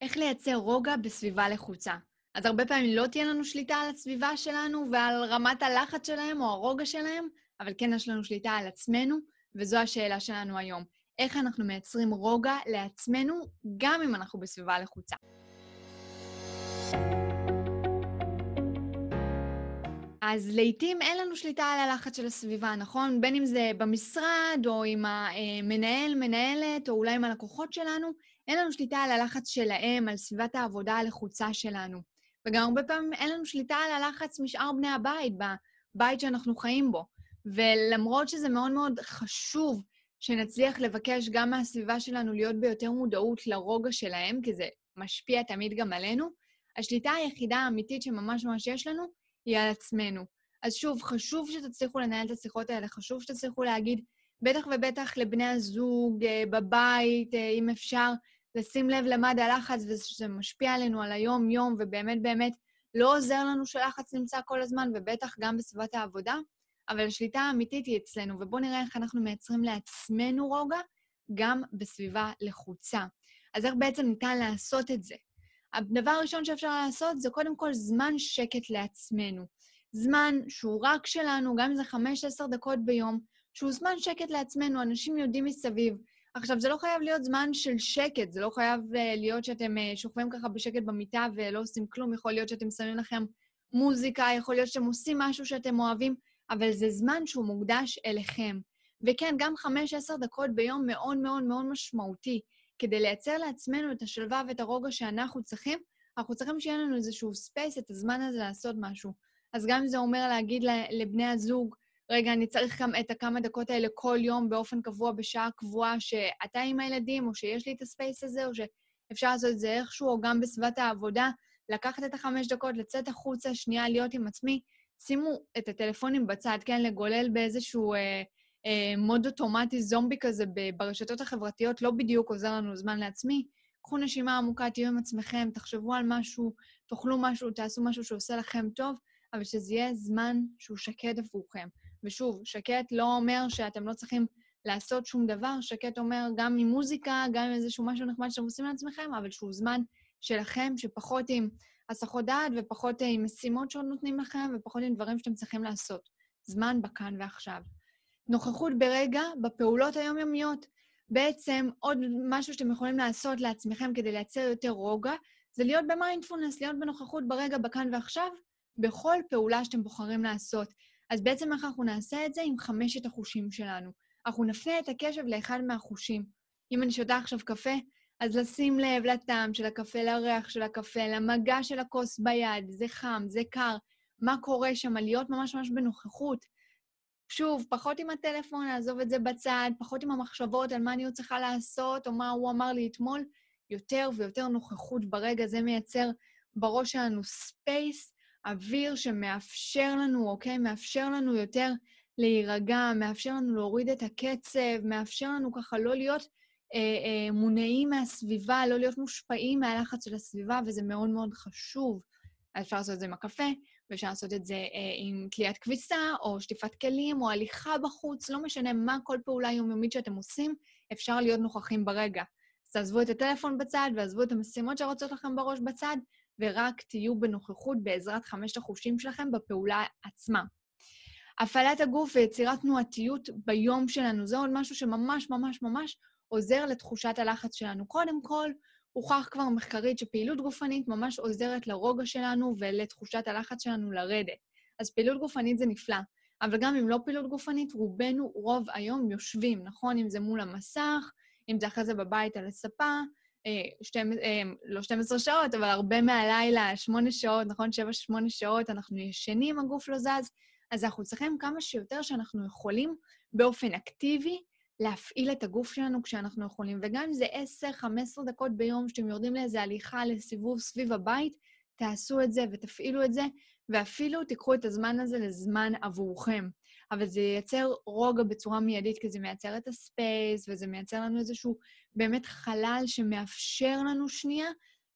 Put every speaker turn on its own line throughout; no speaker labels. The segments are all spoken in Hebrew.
איך לייצר רוגע בסביבה לחוצה. אז הרבה פעמים לא תהיה לנו שליטה על הסביבה שלנו ועל רמת הלחץ שלהם או הרוגע שלהם, אבל כן יש לנו שליטה על עצמנו, וזו השאלה שלנו היום. איך אנחנו מייצרים רוגע לעצמנו, גם אם אנחנו בסביבה לחוצה. אז לעתים אין לנו שליטה על הלחץ של הסביבה, נכון? בין אם זה במשרד, או עם המנהל, מנהלת, או אולי עם הלקוחות שלנו, אין לנו שליטה על הלחץ שלהם, על סביבת העבודה הלחוצה שלנו. וגם הרבה פעמים אין לנו שליטה על הלחץ משאר בני הבית, בבית שאנחנו חיים בו. ולמרות שזה מאוד מאוד חשוב שנצליח לבקש גם מהסביבה שלנו להיות ביותר מודעות לרוגע שלהם, כי זה משפיע תמיד גם עלינו, השליטה היחידה האמיתית שממש ממש יש לנו היא על עצמנו. אז שוב, חשוב שתצליחו לנהל את השיחות האלה, חשוב שתצליחו להגיד, בטח ובטח לבני הזוג, אה, בבית, אה, אם אפשר, לשים לב למד הלחץ ושזה משפיע עלינו על היום-יום, ובאמת באמת לא עוזר לנו שלחץ נמצא כל הזמן, ובטח גם בסביבת העבודה, אבל השליטה האמיתית היא אצלנו, ובואו נראה איך אנחנו מייצרים לעצמנו רוגע גם בסביבה לחוצה. אז איך בעצם ניתן לעשות את זה? הדבר הראשון שאפשר לעשות זה קודם כל זמן שקט לעצמנו. זמן שהוא רק שלנו, גם אם זה 5-10 דקות ביום, שהוא זמן שקט לעצמנו, אנשים יודעים מסביב. עכשיו, זה לא חייב להיות זמן של שקט, זה לא חייב uh, להיות שאתם uh, שוכבים ככה בשקט במיטה ולא עושים כלום, יכול להיות שאתם שמים לכם מוזיקה, יכול להיות שאתם עושים משהו שאתם אוהבים, אבל זה זמן שהוא מוקדש אליכם. וכן, גם 5-10 דקות ביום מאוד מאוד מאוד משמעותי. כדי לייצר לעצמנו את השלווה ואת הרוגע שאנחנו צריכים, אנחנו צריכים שיהיה לנו איזשהו space, את הזמן הזה לעשות משהו. אז גם אם זה אומר להגיד לבני הזוג, רגע, אני צריך גם את הכמה דקות האלה כל יום באופן קבוע, בשעה קבועה, שאתה עם הילדים, או שיש לי את ה space הזה, או שאפשר לעשות את זה איכשהו, או גם בסביבת העבודה, לקחת את החמש דקות, לצאת החוצה, שנייה להיות עם עצמי. שימו את הטלפונים בצד, כן, לגולל באיזשהו אה, אה, mode אוטומטי זומבי כזה ברשתות החברתיות, לא בדיוק עוזר לנו זמן לעצמי. קחו נשימה עמוקה, תהיו עם עצמכם, תחשבו על משהו, תאכלו משהו, תעשו משהו שעושה לכם טוב, אבל שזה יהיה זמן שהוא שקט עבורכם. ושוב, שקט לא אומר שאתם לא צריכים לעשות שום דבר, שקט אומר גם עם מוזיקה, גם עם איזשהו משהו נחמד שאתם עושים לעצמכם, אבל שהוא זמן שלכם, שפחות עם הסחות דעת ופחות עם משימות שעוד נותנים לכם, ופחות עם דברים שאתם צריכים לעשות. זמן בכאן ועכשיו. נוכחות ברגע בפעולות היומיומיות. בעצם עוד משהו שאתם יכולים לעשות לעצמכם כדי לייצר יותר רוגע, זה להיות במיינדפולנס, להיות בנוכחות ברגע, בכאן ועכשיו, בכל פעולה שאתם בוחרים לעשות. אז בעצם איך אנחנו נעשה את זה? עם חמשת החושים שלנו. אנחנו נפנה את הקשב לאחד מהחושים. אם אני שותה עכשיו קפה, אז לשים לב לטעם של הקפה, לריח של הקפה, למגע של הכוס ביד, זה חם, זה קר, מה קורה שם, להיות ממש ממש בנוכחות. שוב, פחות עם הטלפון, לעזוב את זה בצד, פחות עם המחשבות על מה אני עוד צריכה לעשות, או מה הוא אמר לי אתמול, יותר ויותר נוכחות ברגע. זה מייצר בראש שלנו space, אוויר שמאפשר לנו, אוקיי? מאפשר לנו יותר להירגע, מאפשר לנו להוריד את הקצב, מאפשר לנו ככה לא להיות אה, אה, מונעים מהסביבה, לא להיות מושפעים מהלחץ של הסביבה, וזה מאוד מאוד חשוב. אפשר לעשות את זה עם הקפה, ואפשר לעשות את זה אה, עם תליית כביסה, או שטיפת כלים, או הליכה בחוץ, לא משנה מה כל פעולה יומיומית שאתם עושים, אפשר להיות נוכחים ברגע. אז תעזבו את הטלפון בצד, ועזבו את המשימות שרוצות לכם בראש בצד, ורק תהיו בנוכחות בעזרת חמשת החושים שלכם בפעולה עצמה. הפעלת הגוף ויצירת תנועתיות ביום שלנו, זה עוד משהו שממש ממש ממש עוזר לתחושת הלחץ שלנו. קודם כל, הוכח כבר מחקרית שפעילות גופנית ממש עוזרת לרוגע שלנו ולתחושת הלחץ שלנו לרדת. אז פעילות גופנית זה נפלא, אבל גם אם לא פעילות גופנית, רובנו רוב היום יושבים, נכון? אם זה מול המסך, אם זה אחרי זה בבית על הספה, אה, שתי, אה, לא 12 שעות, אבל הרבה מהלילה, 8 שעות, נכון? 7-8 שעות, אנחנו ישנים, הגוף לא זז, אז אנחנו צריכים כמה שיותר שאנחנו יכולים באופן אקטיבי להפעיל את הגוף שלנו כשאנחנו יכולים. וגם אם זה 10-15 דקות ביום שאתם יורדים לאיזו הליכה, לסיבוב סביב הבית, תעשו את זה ותפעילו את זה, ואפילו תיקחו את הזמן הזה לזמן עבורכם. אבל זה ייצר רוגע בצורה מיידית, כי זה מייצר את הספייס, וזה מייצר לנו איזשהו באמת חלל שמאפשר לנו שנייה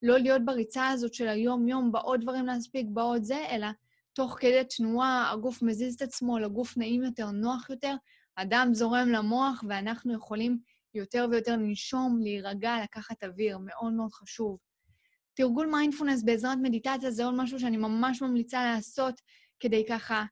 לא להיות בריצה הזאת של היום-יום, בעוד דברים להספיק, בעוד זה, אלא תוך כדי תנועה, הגוף מזיז את עצמו לגוף נעים יותר, נוח יותר, הדם זורם למוח, ואנחנו יכולים יותר ויותר לנשום, להירגע, לקחת אוויר, מאוד מאוד חשוב. תרגול מיינדפולנס בעזרת מדיטציה זה עוד משהו שאני ממש ממליצה לעשות כדי ככה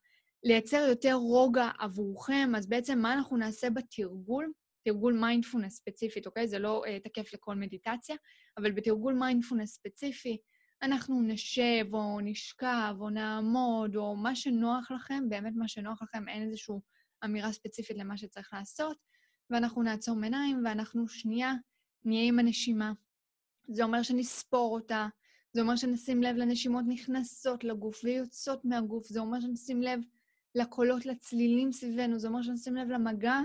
לייצר יותר רוגע עבורכם. אז בעצם מה אנחנו נעשה בתרגול? תרגול מיינדפולנס ספציפית, אוקיי? זה לא uh, תקף לכל מדיטציה, אבל בתרגול מיינדפולנס ספציפי, אנחנו נשב או נשכב או נעמוד או מה שנוח לכם, באמת מה שנוח לכם, אין איזושהי אמירה ספציפית למה שצריך לעשות, ואנחנו נעצום עיניים ואנחנו שנייה נהיה עם הנשימה. זה אומר שנספור אותה, זה אומר שנשים לב לנשימות נכנסות לגוף ויוצאות מהגוף, זה אומר שנשים לב לקולות, לצלילים סביבנו, זה אומר שנשים לב למגע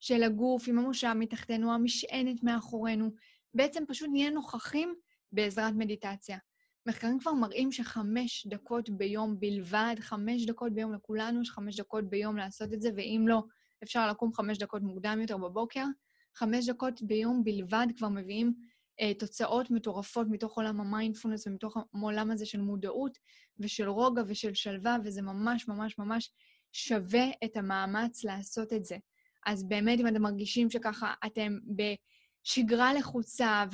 של הגוף עם המושב מתחתנו, המשענת מאחורינו. בעצם פשוט נהיה נוכחים בעזרת מדיטציה. מחקרים כבר מראים שחמש דקות ביום בלבד, חמש דקות ביום, לכולנו יש חמש דקות ביום לעשות את זה, ואם לא, אפשר לקום חמש דקות מוקדם יותר בבוקר. חמש דקות ביום בלבד כבר מביאים תוצאות מטורפות מתוך עולם המיינדפולנס ומתוך העולם הזה של מודעות ושל רוגע ושל שלווה, וזה ממש ממש ממש שווה את המאמץ לעשות את זה. אז באמת, אם אתם מרגישים שככה אתם בשגרה לחוצה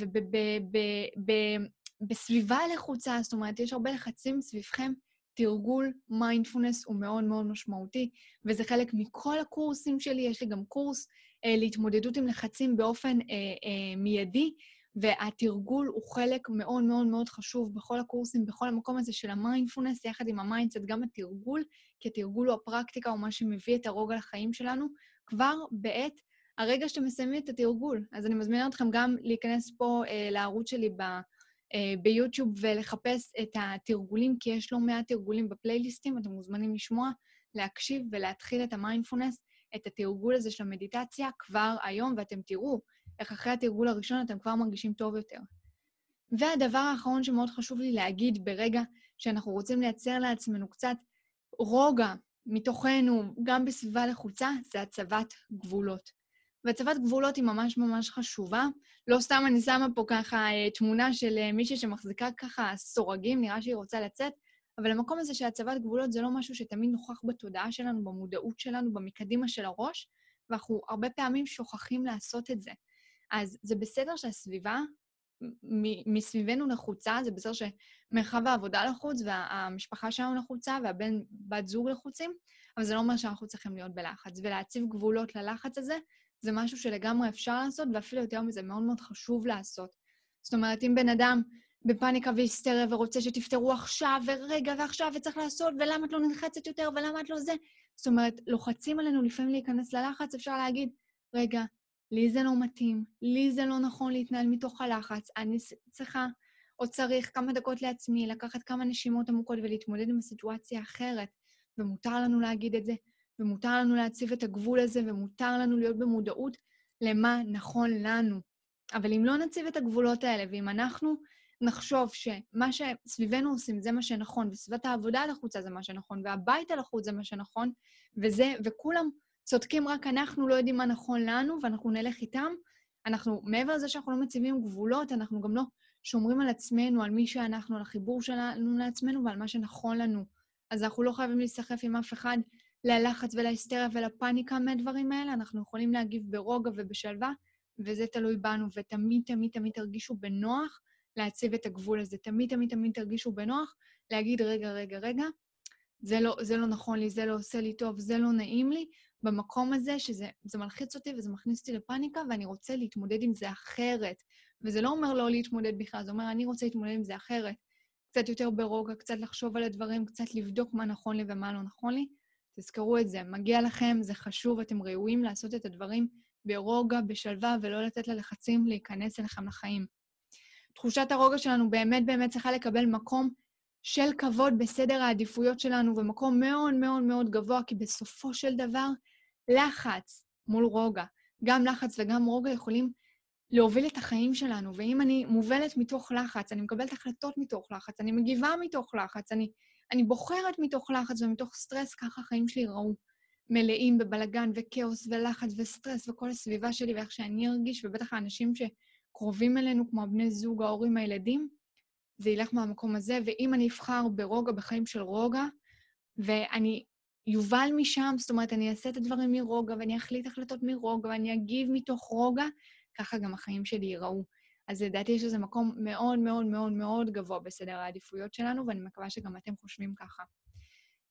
ובסביבה לחוצה, זאת אומרת, יש הרבה לחצים סביבכם, תרגול מיינדפולנס הוא מאוד מאוד משמעותי, וזה חלק מכל הקורסים שלי. יש לי גם קורס אה, להתמודדות עם לחצים באופן אה, אה, מיידי, והתרגול הוא חלק מאוד מאוד מאוד חשוב בכל הקורסים, בכל המקום הזה של המיינדפולנס, יחד עם ה mindset, גם התרגול, כי התרגול הוא הפרקטיקה, הוא מה שמביא את הרוגע לחיים שלנו, כבר בעת הרגע שאתם מסיימים את התרגול. אז אני מזמינה אתכם גם להיכנס פה אה, לערוץ שלי ב, אה, ביוטיוב ולחפש את התרגולים, כי יש לא מעט תרגולים בפלייליסטים, אתם מוזמנים לשמוע, להקשיב ולהתחיל את המיינדפולנס, את התרגול הזה של המדיטציה כבר היום, ואתם תראו איך אחרי התרגול הראשון אתם כבר מרגישים טוב יותר. והדבר האחרון שמאוד חשוב לי להגיד ברגע שאנחנו רוצים לייצר לעצמנו קצת רוגע מתוכנו, גם בסביבה לחוצה, זה הצבת גבולות. והצבת גבולות היא ממש ממש חשובה. לא סתם אני שמה פה ככה אה, תמונה של אה, מישהי שמחזיקה ככה סורגים, נראה שהיא רוצה לצאת, אבל המקום הזה של גבולות זה לא משהו שתמיד נוכח בתודעה שלנו, במודעות שלנו, במקדימה של הראש, ואנחנו הרבה פעמים שוכחים לעשות את זה. אז זה בסדר שהסביבה מסביבנו לחוצה, זה בסדר שמרחב העבודה לחוץ והמשפחה שלנו לחוצה והבן, בת זוג לחוצים, אבל זה לא אומר שאנחנו צריכים להיות בלחץ. ולהציב גבולות ללחץ הזה, זה משהו שלגמרי אפשר לעשות, ואפילו יותר מזה, מאוד מאוד חשוב לעשות. זאת אומרת, אם בן אדם בפאניקה והיסטריה ורוצה שתפתרו עכשיו, ורגע, ועכשיו, וצריך לעשות, ולמה את לא נלחצת יותר, ולמה את לא זה? זאת אומרת, לוחצים עלינו לפעמים להיכנס ללחץ, אפשר להגיד, רגע, לי זה לא מתאים, לי זה לא נכון להתנהל מתוך הלחץ, אני צריכה או צריך כמה דקות לעצמי, לקחת כמה נשימות עמוקות ולהתמודד עם הסיטואציה האחרת, ומותר לנו להגיד את זה, ומותר לנו להציב את הגבול הזה, ומותר לנו להיות במודעות למה נכון לנו. אבל אם לא נציב את הגבולות האלה, ואם אנחנו נחשוב שמה שסביבנו עושים זה מה שנכון, וסביבת העבודה לחוצה זה מה שנכון, והבית הלחוץ זה מה שנכון, וזה, וכולם צודקים רק אנחנו לא יודעים מה נכון לנו, ואנחנו נלך איתם. אנחנו, מעבר לזה שאנחנו לא מציבים גבולות, אנחנו גם לא שומרים על עצמנו, על מי שאנחנו, על החיבור שלנו לעצמנו ועל מה שנכון לנו. אז אנחנו לא חייבים להיסחף עם אף אחד ללחץ ולהיסטריה ולפאניקה מהדברים האלה, אנחנו יכולים להגיב ברוגע ובשלווה, וזה תלוי בנו, ותמיד תמיד תמיד תרגישו בנוח להציב את הגבול הזה. תמיד תמיד תמיד תרגישו בנוח להגיד, רגע, רגע, רגע, זה לא, זה לא נכון לי, זה לא עושה לי טוב, זה לא נעים לי, במקום הזה שזה מלחיץ אותי וזה מכניס אותי לפאניקה, ואני רוצה להתמודד עם זה אחרת. וזה לא אומר לא להתמודד בכלל, זה אומר, אני רוצה להתמודד עם זה אחרת. קצת יותר ברוגע, קצת לחשוב על הדברים, קצת לבדוק מה נכון לי ומה לא נכון לי. תזכרו את זה, מגיע לכם, זה חשוב, אתם ראויים לעשות את הדברים ברוגע, בשלווה, ולא לתת ללחצים להיכנס אליכם לחיים. תחושת הרוגע שלנו באמת באמת צריכה לקבל מקום של כבוד בסדר העדיפויות שלנו, ומקום מאוד מאוד מאוד גבוה, כי בסופו של דבר, לחץ מול רוגע, גם לחץ וגם רוגע יכולים להוביל את החיים שלנו. ואם אני מובלת מתוך לחץ, אני מקבלת החלטות מתוך לחץ, אני מגיבה מתוך לחץ, אני, אני בוחרת מתוך לחץ ומתוך סטרס, ככה החיים שלי ייראו. מלאים בבלגן וכאוס ולחץ וסטרס וכל הסביבה שלי ואיך שאני ארגיש, ובטח האנשים שקרובים אלינו, כמו הבני זוג, ההורים, הילדים, זה ילך מהמקום הזה, ואם אני אבחר ברוגע, בחיים של רוגע, ואני יובל משם, זאת אומרת, אני אעשה את הדברים מרוגע, ואני אחליט החלטות מרוגע, ואני אגיב מתוך רוגע, ככה גם החיים שלי ייראו. אז לדעתי יש לזה מקום מאוד מאוד מאוד מאוד גבוה בסדר העדיפויות שלנו, ואני מקווה שגם אתם חושבים ככה.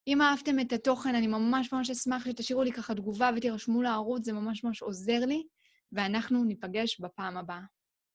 אם אהבתם את התוכן, אני ממש ממש אשמח שתשאירו לי ככה תגובה ותירשמו לערוץ, זה ממש ממש עוזר לי, ואנחנו ניפגש בפעם הבאה.